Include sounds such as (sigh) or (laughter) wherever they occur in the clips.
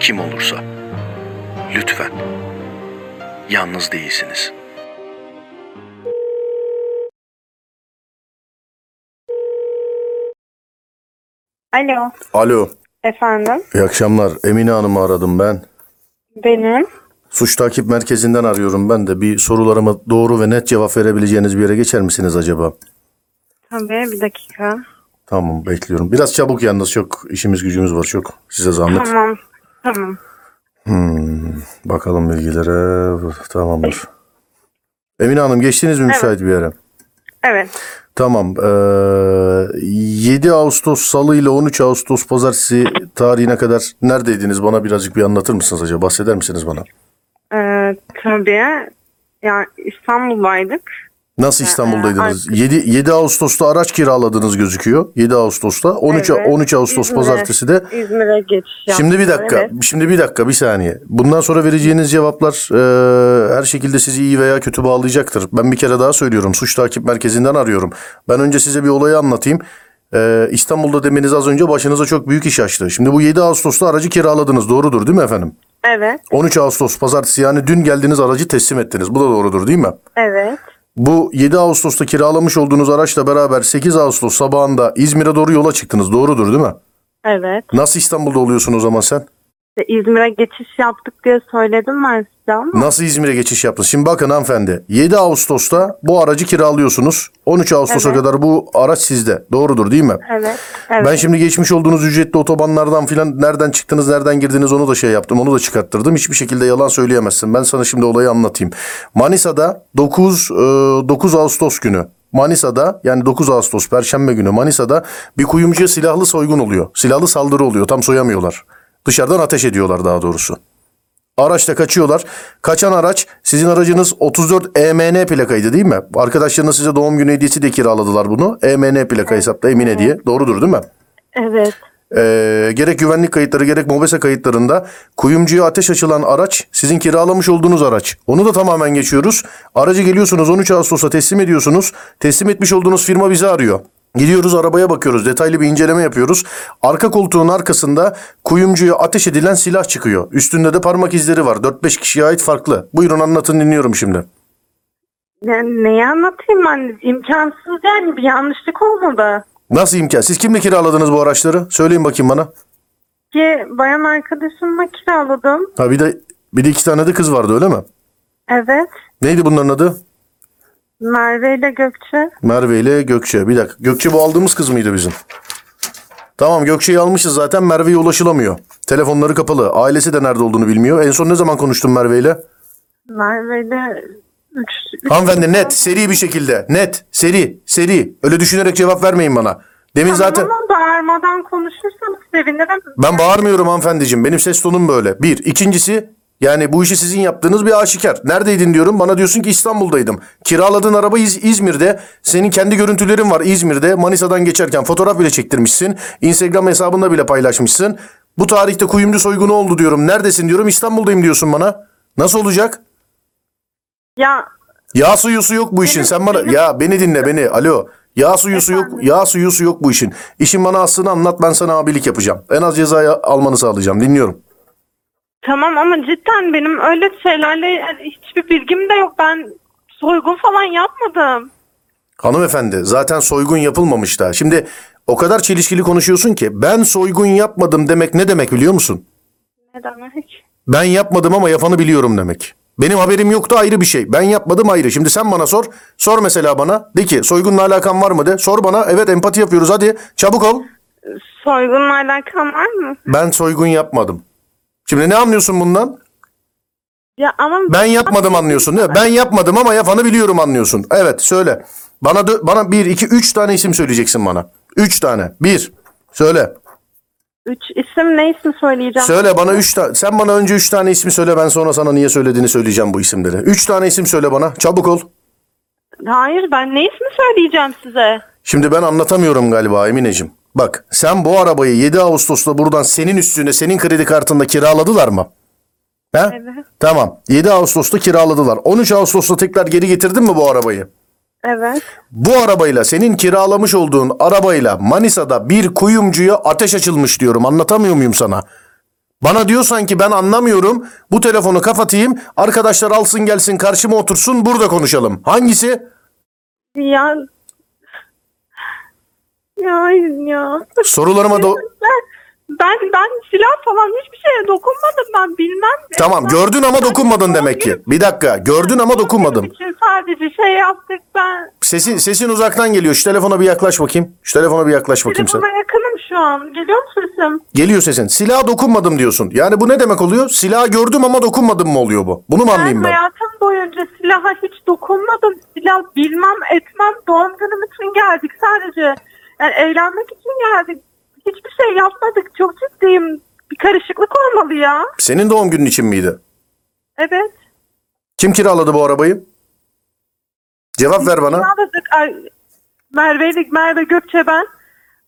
kim olursa lütfen yalnız değilsiniz. Alo, Alo, efendim. iyi akşamlar. Emine Hanım'ı aradım ben. Benim. Suç takip merkezinden arıyorum ben de. Bir sorularıma doğru ve net cevap verebileceğiniz bir yere geçer misiniz acaba? Tabii bir dakika. Tamam, bekliyorum. Biraz çabuk yalnız çok işimiz gücümüz var çok. Size zahmet. Tamam, tamam. Bakalım bilgilere. Tamamdır. Emine Hanım geçtiniz mi müsait bir yere? Evet, Tamam. Ee, 7 Ağustos Salı ile 13 Ağustos Pazartesi tarihine kadar neredeydiniz? Bana birazcık bir anlatır mısınız acaba? Bahseder misiniz bana? ee, tabii. Yani İstanbul'daydık. Nasıl İstanbul'daydınız? Ee, 7 7 Ağustos'ta araç kiraladınız gözüküyor. 7 Ağustos'ta 13 Evet. 13 Ağustos İzmir'e- pazartesi de İzmir'e geçiş yaptık. Şimdi bir dakika. Evet. Şimdi bir dakika, bir saniye. Bundan sonra vereceğiniz cevaplar e, her şekilde sizi iyi veya kötü bağlayacaktır. Ben bir kere daha söylüyorum. Suç takip merkezinden arıyorum. Ben önce size bir olayı anlatayım. E, İstanbul'da demeniz az önce başınıza çok büyük iş açtı. Şimdi bu 7 Ağustos'ta aracı kiraladınız. Doğrudur değil mi efendim? Evet, 13 Ağustos pazartesi yani dün geldiniz aracı teslim ettiniz. Bu da doğrudur değil mi? evet. Bu 7 Ağustos'ta kiralamış olduğunuz araçla beraber 8 Ağustos sabahında İzmir'e doğru yola çıktınız. Doğrudur değil mi? Evet. Nasıl İstanbul'da oluyorsun o zaman sen? İşte İzmir'e geçiş yaptık diye söyledim ben size ama. Nasıl İzmir'e geçiş yaptınız? Şimdi bakın hanımefendi. 7 Ağustos'ta bu aracı kiralıyorsunuz. 13 Ağustos'a Evet. kadar bu araç sizde. Doğrudur değil mi? Evet, evet. Ben şimdi geçmiş olduğunuz ücretli otobanlardan filan nereden çıktınız, nereden girdiniz onu da şey yaptım. Onu da çıkarttırdım. Hiçbir şekilde yalan söyleyemezsin. Ben sana şimdi olayı anlatayım. Manisa'da 9 e, 9 Ağustos günü Manisa'da yani 9 Ağustos Perşembe günü Manisa'da bir kuyumcuya silahlı soygun oluyor. Silahlı saldırı oluyor. Tam soyamıyorlar. Dışarıdan ateş ediyorlar daha doğrusu. Araçla kaçıyorlar. Kaçan araç sizin aracınız 34 EMN plakaydı değil mi? Arkadaşlarınız size doğum günü hediyesi de kiraladılar bunu. EMN plaka hesapta Emine diye. Doğrudur değil mi? Evet, Ee, gerek güvenlik kayıtları gerek MOBESE kayıtlarında kuyumcuya ateş açılan araç sizin kiralamış olduğunuz araç. Onu da tamamen geçiyoruz. Aracı geliyorsunuz 13 Ağustos'ta teslim ediyorsunuz. Teslim etmiş olduğunuz firma bizi arıyor. Gidiyoruz arabaya bakıyoruz. Detaylı bir inceleme yapıyoruz. Arka koltuğun arkasında kuyumcuya ateş edilen silah çıkıyor. Üstünde de parmak izleri var. 4-5 kişiye ait farklı. Buyurun anlatın dinliyorum şimdi. yani neyi anlatayım ben? İmkansız yani bir yanlışlık olmadı. Nasıl imkan? Siz kimle kiraladınız bu araçları? Söyleyin bakayım bana. Ki bayan arkadaşımla kiraladım. Ha bir de bir de iki tane de kız vardı öyle mi? Evet, Neydi bunların adı? Merve ile Gökçe. Merve ile Gökçe. Bir dakika. Gökçe bu aldığımız kız mıydı bizim? Tamam Gökçe'yi almışız zaten. Merve'ye ulaşılamıyor. Telefonları kapalı. Ailesi de nerede olduğunu bilmiyor. En son ne zaman konuştun Merve ile? Merve ile üç, üç Hanımefendi net, seri bir şekilde. Net, seri, seri. Öyle düşünerek cevap vermeyin bana. Demin zaten... Ama bağırmadan konuşursanız sevinirim. Ben bağırmıyorum hanımefendiciğim. Benim ses tonum böyle. Bir. İkincisi yani bu işi sizin yaptığınız bir aşikar. Neredeydin diyorum. Bana diyorsun ki İstanbul'daydım. Kiraladığın araba İz- İzmir'de. Senin kendi görüntülerin var İzmir'de. Manisa'dan geçerken fotoğraf bile çektirmişsin. Instagram hesabında bile paylaşmışsın. Bu tarihte kuyumcu soygunu oldu diyorum. Neredesin diyorum. İstanbul'dayım diyorsun bana. Nasıl olacak? Ya Yağ suyusu yok bu işin. Sen bana ya beni dinle beni. Alo. Yağ suyusu yok. Yağ suyusu yok bu işin. İşin bana aslını anlat ben sana abilik yapacağım. En az cezayı almanı sağlayacağım. Dinliyorum. Tamam ama cidden benim öyle şeylerle yani hiçbir bilgim de yok. Ben soygun falan yapmadım. Hanımefendi zaten soygun yapılmamış da. Şimdi o kadar çelişkili konuşuyorsun ki ben soygun yapmadım demek ne demek biliyor musun? Ne demek? Ben yapmadım ama yapanı biliyorum demek. Benim haberim yoktu ayrı bir şey. Ben yapmadım ayrı. Şimdi sen bana sor. Sor mesela bana. De ki soygunla alakan var mı de. Sor bana. Evet empati yapıyoruz hadi. Çabuk ol. Soygunla alakan var mı? Ben soygun yapmadım. Şimdi ne anlıyorsun bundan? Ya ama Ben yapmadım anlıyorsun değil mi? Ben yapmadım ama yapanı biliyorum anlıyorsun. Evet söyle. Bana dö- bana bir, iki, üç tane isim söyleyeceksin bana. Üç tane. Bir. Söyle. Üç isim ne isim söyleyeceğim? Söyle bana üç tane. Sen bana önce üç tane ismi söyle ben sonra sana niye söylediğini söyleyeceğim bu isimleri. Üç tane isim söyle bana. Çabuk ol. Hayır ben ne ismi söyleyeceğim size? Şimdi ben anlatamıyorum galiba Emineciğim. Bak sen bu arabayı 7 Ağustos'ta buradan senin üstüne senin kredi kartında kiraladılar mı? He? Evet. Tamam. 7 Ağustos'ta kiraladılar. 13 Ağustos'ta tekrar geri getirdin mi bu arabayı? Evet. Bu arabayla senin kiralamış olduğun arabayla Manisa'da bir kuyumcuya ateş açılmış diyorum. Anlatamıyor muyum sana? Bana diyorsan ki ben anlamıyorum. Bu telefonu kapatayım. Arkadaşlar alsın gelsin karşıma otursun burada konuşalım. Hangisi? Ya ya hayır ya. Sorularıma do- Ben, ben ben silah falan hiçbir şeye dokunmadım ben bilmem. Tamam gördün ama dokunmadın demek ki. Bir dakika gördün ama dokunmadım. sadece şey yaptık ben. Sesin, sesin uzaktan geliyor. Şu telefona bir yaklaş bakayım. Şu telefona bir yaklaş bakayım sen. Telefona yakınım şu an. Geliyor mu sesim? Geliyor sesin. Silaha dokunmadım diyorsun. Yani bu ne demek oluyor? Silahı gördüm ama dokunmadım mı oluyor bu? Bunu mu anlayayım Ben ben? hayatım boyunca silaha hiç dokunmadım. Silah bilmem etmem. Doğum günüm için geldik sadece. Yani eğlenmek için geldik. Hiçbir şey yapmadık. Çok ciddiyim. Bir karışıklık olmalı ya. Senin doğum günün için miydi? Evet. Kim kiraladı bu arabayı? Cevap ver bana. Kiraladık. Ay, Merve'lik Merve Gökçe ben.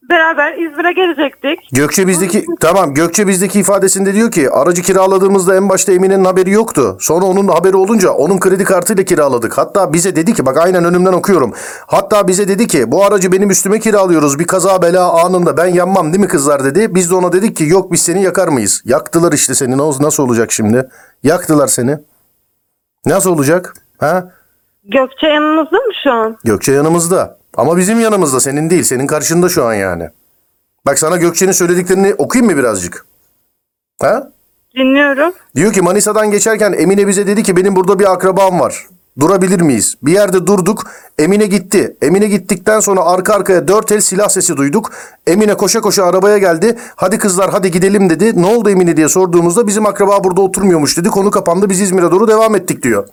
Beraber İzmir'e gelecektik. Gökçe bizdeki tamam Gökçe bizdeki ifadesinde diyor ki aracı kiraladığımızda en başta Emine'nin haberi yoktu. Sonra onun haberi olunca onun kredi kartıyla kiraladık. Hatta bize dedi ki bak aynen önümden okuyorum. Hatta bize dedi ki bu aracı benim üstüme kiralıyoruz. Bir kaza bela anında ben yanmam değil mi kızlar dedi. Biz de ona dedik ki yok biz seni yakar mıyız? Yaktılar işte seni. Nasıl olacak şimdi? Yaktılar seni. Nasıl olacak? Ha? Gökçe yanınızda mı şu an? Gökçe yanımızda. Ama bizim yanımızda senin değil. Senin karşında şu an yani. Bak sana Gökçe'nin söylediklerini okuyayım mı birazcık? Ha? Dinliyorum. Diyor ki Manisa'dan geçerken Emine bize dedi ki benim burada bir akrabam var. Durabilir miyiz? Bir yerde durduk. Emine gitti. Emine gittikten sonra arka arkaya dört el silah sesi duyduk. Emine koşa koşa arabaya geldi. Hadi kızlar hadi gidelim dedi. Ne oldu Emine diye sorduğumuzda bizim akraba burada oturmuyormuş dedi. Konu kapandı biz İzmir'e doğru devam ettik diyor.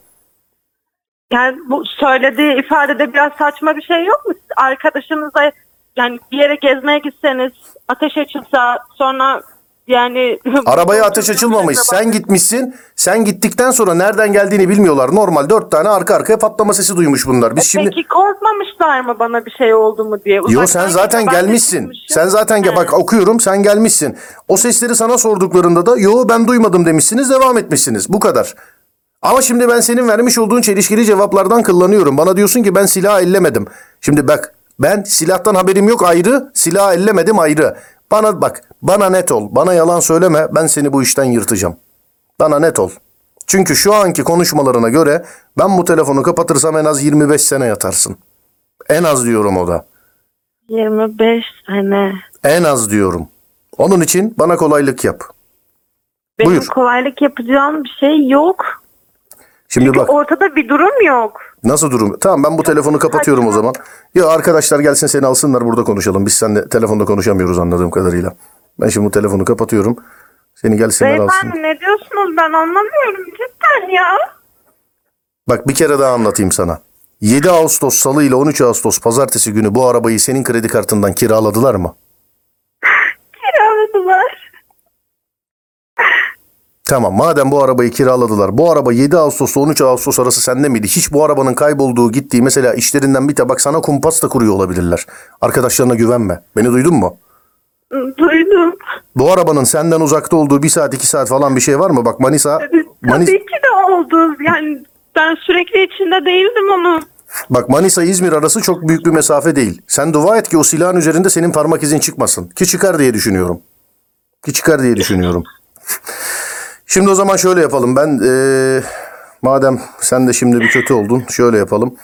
Yani bu söylediği ifadede biraz saçma bir şey yok mu? Siz Arkadaşınızla yani bir yere gezmeye gitseniz ateş açılsa sonra yani (laughs) Arabaya ateş açılmamış. Sen gitmişsin. Sen gittikten sonra nereden geldiğini bilmiyorlar. Normal dört tane arka arkaya patlama sesi duymuş bunlar. Biz şimdi... Peki korkmamışlar mı bana bir şey oldu mu diye? Yo Uzaktan sen zaten ben de gelmişsin. çıkmışım. Sen zaten He. bak okuyorum sen gelmişsin. O sesleri sana sorduklarında da yo ben duymadım demişsiniz devam etmişsiniz. Bu kadar. Ama şimdi ben senin vermiş olduğun çelişkili cevaplardan kullanıyorum. Bana diyorsun ki ben silah ellemedim. Şimdi bak ben silahtan haberim yok ayrı, silah ellemedim ayrı. Bana bak, bana net ol. Bana yalan söyleme. Ben seni bu işten yırtacağım. Bana net ol. Çünkü şu anki konuşmalarına göre ben bu telefonu kapatırsam en az 25 sene yatarsın. En az diyorum o da. 25 sene. En az diyorum. Onun için bana kolaylık yap. Benim Buyur. kolaylık yapacağım bir şey yok. Şimdi bak Ortada bir durum yok. nasıl durum? Tamam ben bu telefonu kapatıyorum o zaman. Ya arkadaşlar gelsin seni alsınlar burada konuşalım. Biz seninle telefonda konuşamıyoruz anladığım kadarıyla. Ben şimdi bu telefonu kapatıyorum. Seni gelsinler alsın. Beyefendi ne diyorsunuz ben anlamıyorum cidden ya. Bak bir kere daha anlatayım sana. 7 Ağustos salı ile 13 Ağustos pazartesi günü bu arabayı senin kredi kartından kiraladılar mı? Kiraladılar. Tamam madem bu arabayı kiraladılar. Bu araba 7 Ağustos ile 13 Ağustos arası sende miydi? Hiç bu arabanın kaybolduğu gittiği mesela işlerinden bir tabak sana kumpas da kuruyor olabilirler. Arkadaşlarına güvenme. Beni duydun mu? Duydum. Bu arabanın senden uzakta olduğu bir saat iki saat falan bir şey var mı? Bak Manisa, Manis, Tabii ki de oldu. Yani ben sürekli içinde değildim onun. bak Manisa İzmir arası çok büyük bir mesafe değil. Sen dua et ki o silahın üzerinde senin parmak izin çıkmasın. Ki çıkar diye düşünüyorum. Ki çıkar diye düşünüyorum. Şimdi o zaman şöyle yapalım. Ben eee, madem sen de şimdi bir kötü oldun şöyle yapalım.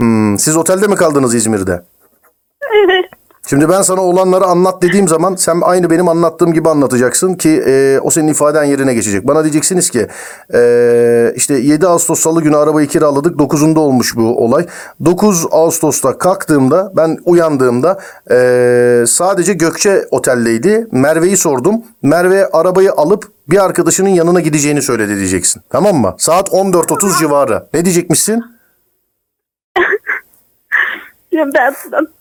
Hmm, siz otelde mi kaldınız İzmir'de? Evet. Şimdi ben sana olanları anlat dediğim zaman sen aynı benim anlattığım gibi anlatacaksın ki e, o senin ifaden yerine geçecek. Bana diyeceksiniz ki e, işte 7 Ağustos salı günü arabayı kiraladık 9'unda olmuş bu olay. 9 Ağustos'ta kalktığımda ben uyandığımda e, sadece Gökçe oteldeydi. Merve'yi sordum. Merve arabayı alıp bir arkadaşının yanına gideceğini söyledi diyeceksin. Tamam mı? Saat 14.30 civarı. Ne diyecekmişsin? (laughs) Ben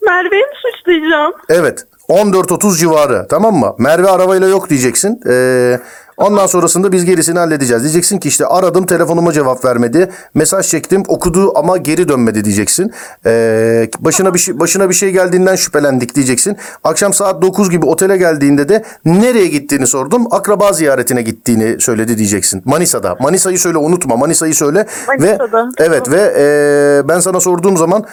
Merve'yi mi suçlayacağım? Evet. 14.30 civarı tamam mı? Merve arabayla yok diyeceksin. Ee, ondan sonrasında biz gerisini halledeceğiz. Diyeceksin ki işte aradım telefonuma cevap vermedi. Mesaj çektim okudu ama geri dönmedi diyeceksin. Ee, başına bir şey başına bir şey geldiğinden şüphelendik diyeceksin. Akşam saat 9 gibi otele geldiğinde de nereye gittiğini sordum. Akraba ziyaretine gittiğini söyledi diyeceksin. Manisa'da. Manisa'yı söyle unutma. Manisa'yı söyle Manisa'da. ve evet ve ee, ben sana sorduğum zaman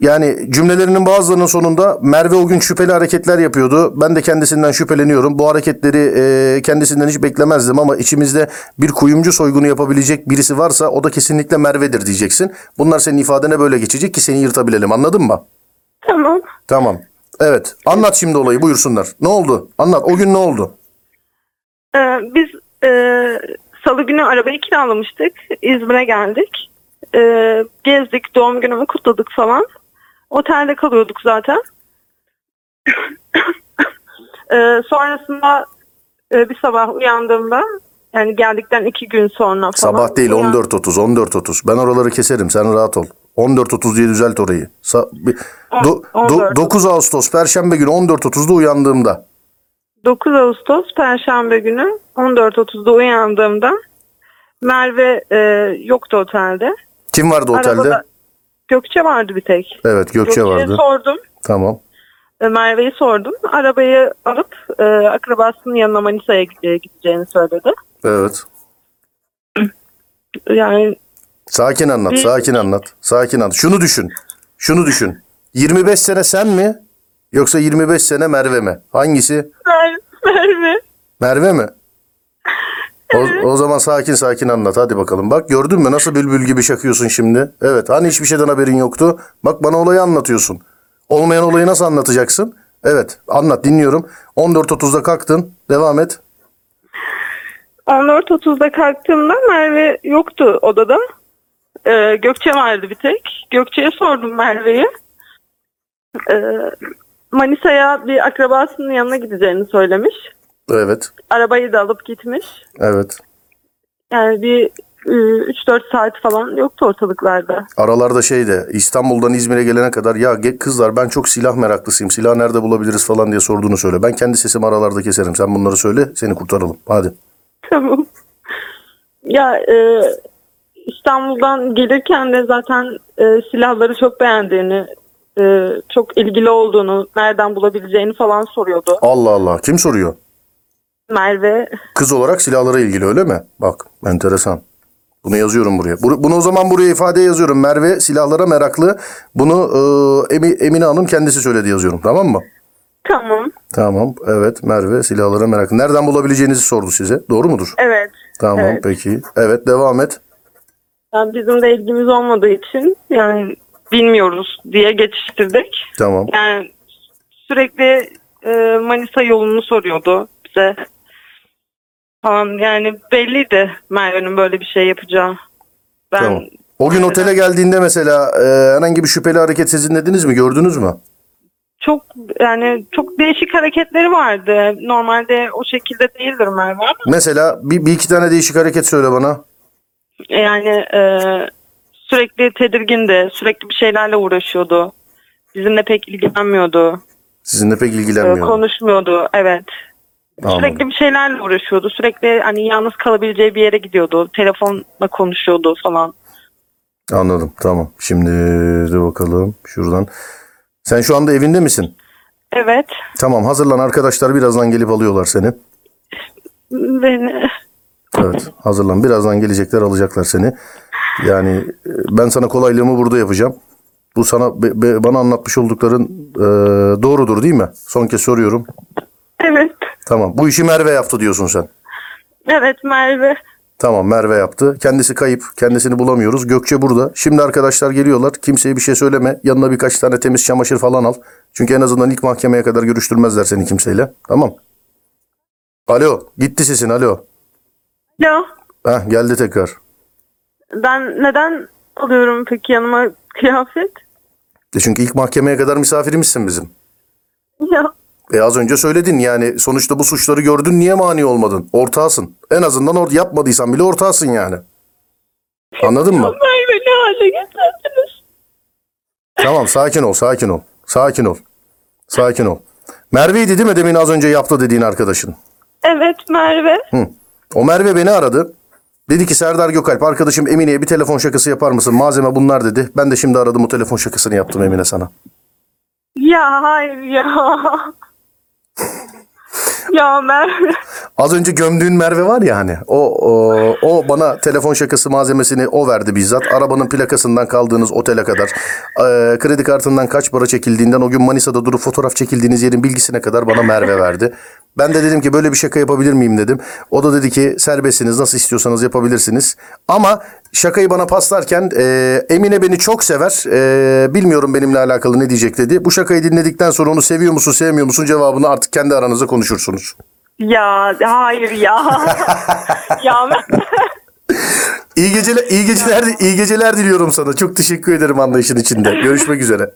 yani cümlelerinin bazılarının sonunda Merve o gün şüpheli hareketler yapıyordu. Ben de kendisinden şüpheleniyorum. Bu hareketleri e, kendisinden hiç beklemezdim ama içimizde bir kuyumcu soygunu yapabilecek birisi varsa o da kesinlikle Merve'dir diyeceksin. Bunlar senin ifadene böyle geçecek ki seni yırtabilelim anladın mı? Tamam. Tamam. Evet. Anlat şimdi olayı buyursunlar. Ne oldu? Anlat. O gün ne oldu? Ee, biz e, salı günü arabayı kiralamıştık. İzmir'e geldik. Ee, gezdik, doğum günümü kutladık falan. Otelde kalıyorduk zaten. (coughs) Ee, sonrasında e, bir sabah uyandığımda yani geldikten iki gün sonra falan. Sabah değil uyan- 14.30 14.30. Ben oraları keserim sen rahat ol. 14.30 diye düzelt orayı. Sa- bir- do- On- do- 14.30. 9 Ağustos Perşembe günü 14.30'da uyandığımda. 9 Ağustos Perşembe günü 14.30'da uyandığımda Merve e, yoktu otelde. Kim vardı otelde? Arabada Gökçe vardı bir tek. Evet Gökçe Gökçe'ye vardı. sordum. Tamam. E, Merve'yi sordum. Arabayı alıp e, akrabasının yanına Manisa'ya gide- gideceğini söyledi. Evet. (clears throat) Yani Sakin anlat, sakin anlat. Sakin anlat. Şunu düşün. Şunu düşün. 25 sene sen mi? Yoksa 25 sene Merve mi? Hangisi? Mer- Merve Merve mi? O, (laughs) o zaman sakin sakin anlat. Hadi bakalım. Bak gördün mü nasıl bülbül gibi şakıyorsun şimdi? Evet. Hani hiçbir şeyden haberin yoktu? Bak bana olayı anlatıyorsun. Olmayan olayı nasıl anlatacaksın? Evet. Anlat dinliyorum. 14.30'da kalktın. Devam et. 14.30'da kalktığımda Merve yoktu odada. E, Gökçe vardı bir tek. Gökçe'ye sordum Merve'yi. E, Manisa'ya bir akrabasının yanına gideceğini söylemiş. Evet. Arabayı da alıp gitmiş. Evet. Yani bir e, 3-4 saat falan yoktu ortalıklarda. Aralarda şeyde İstanbul'dan İzmir'e gelene kadar ya kızlar ben çok silah meraklısıyım. Silah nerede bulabiliriz falan diye sorduğunu söyle. Ben kendi sesimi aralarda keserim. Sen bunları söyle seni kurtaralım. Hadi. Tamam. Ya e, İstanbul'dan gelirken de zaten e, silahları çok beğendiğini, e, çok ilgili olduğunu, nereden bulabileceğini falan soruyordu. Allah Allah. Kim soruyor? Merve. Kız olarak silahlara ilgili öyle mi? Bak enteresan. Bunu yazıyorum buraya. Bu- Bunu o zaman buraya ifade yazıyorum. Merve silahlara meraklı. Bunu e, Emi- Emine Hanım kendisi söyledi yazıyorum. Tamam mı? Tamam. Tamam. Evet Merve silahlara meraklı. Nereden bulabileceğinizi sordu size. Doğru mudur? Evet. Tamam Evet. peki. Evet devam et. Yani bizim de ilgimiz olmadığı için yani bilmiyoruz diye geçiştirdik. Tamam. Yani sürekli e, Manisa yolunu soruyordu bize. Falan yani belliydi Merve'nin böyle bir şey yapacağı. Ben Tamam. O gün otele geldiğinde mesela e, herhangi bir şüpheli hareket sezinlediniz mi? Gördünüz mü? çok yani çok değişik hareketleri vardı. Normalde o şekilde değildir Merve ama Mesela bir, bir iki tane değişik hareket söyle bana. yani e, sürekli tedirgindi. Sürekli bir şeylerle uğraşıyordu. Bizimle pek ilgilenmiyordu. Sizinle pek E, ilgilenmiyor. konuşmuyordu. Evet. Anladım. Sürekli bir şeylerle uğraşıyordu. Sürekli hani yalnız kalabileceği bir yere gidiyordu. Telefonla konuşuyordu falan. Anladım. Tamam. Şimdi de bakalım şuradan. Sen şu anda evinde misin? Evet. Tamam hazırlan arkadaşlar birazdan gelip alıyorlar seni. Beni Evet hazırlan birazdan gelecekler alacaklar seni. Yani e, ben sana kolaylığımı burada yapacağım. Bu sana be- be- bana anlatmış oldukların e, doğrudur değil mi? Son kez soruyorum. Evet. Tamam bu işi Merve yaptı diyorsun sen. Evet Merve. Tamam Merve yaptı. Kendisi kayıp. Kendisini bulamıyoruz. Gökçe burada. Şimdi arkadaşlar geliyorlar. Kimseye bir şey söyleme. Yanına birkaç tane temiz çamaşır falan al. Çünkü en azından ilk mahkemeye kadar görüştürmezler seni kimseyle. Tamam. Alo. Gitti sesin. Alo. Ya Heh, geldi tekrar. ben neden alıyorum peki yanıma kıyafet? E çünkü ilk mahkemeye kadar misafirimizsin bizim. Ya E az önce söyledin yani sonuçta bu suçları gördün niye mani olmadın? Ortağısın. En azından or yapmadıysan bile ortağısın yani. Anladın mı? Hale getirdiniz? Tamam sakin ol sakin ol. Sakin ol. Sakin ol. Merve'ydi değil mi demin az önce yaptı dediğin arkadaşın? Evet Merve. Hı. O Merve beni aradı. Dedi ki Serdar Gökalp arkadaşım Emine'ye bir telefon şakası yapar mısın? Malzeme bunlar dedi. Ben de şimdi aradım o telefon şakasını yaptım Emine sana. Ya hayır ya. Ya Merve. Az önce gömdüğün Merve var ya hani o, o o bana telefon şakası malzemesini o verdi bizzat. Arabanın plakasından kaldığınız otele kadar e, kredi kartından kaç para çekildiğinden o gün Manisa'da durup fotoğraf çekildiğiniz yerin bilgisine kadar bana Merve verdi. Ben de dedim ki böyle bir şaka yapabilir miyim dedim. O da dedi ki serbestsiniz nasıl istiyorsanız yapabilirsiniz. Ama şakayı bana paslarken e, Emine beni çok sever. E, bilmiyorum benimle alakalı ne diyecek dedi. Bu şakayı dinledikten sonra onu seviyor musun sevmiyor musun cevabını artık kendi aranızda konuşursunuz. Ya hayır ya. (laughs) ya. İyi geceler, iyi geceler, iyi geceler diliyorum sana. Çok teşekkür ederim anlayışın içinde. Görüşmek üzere.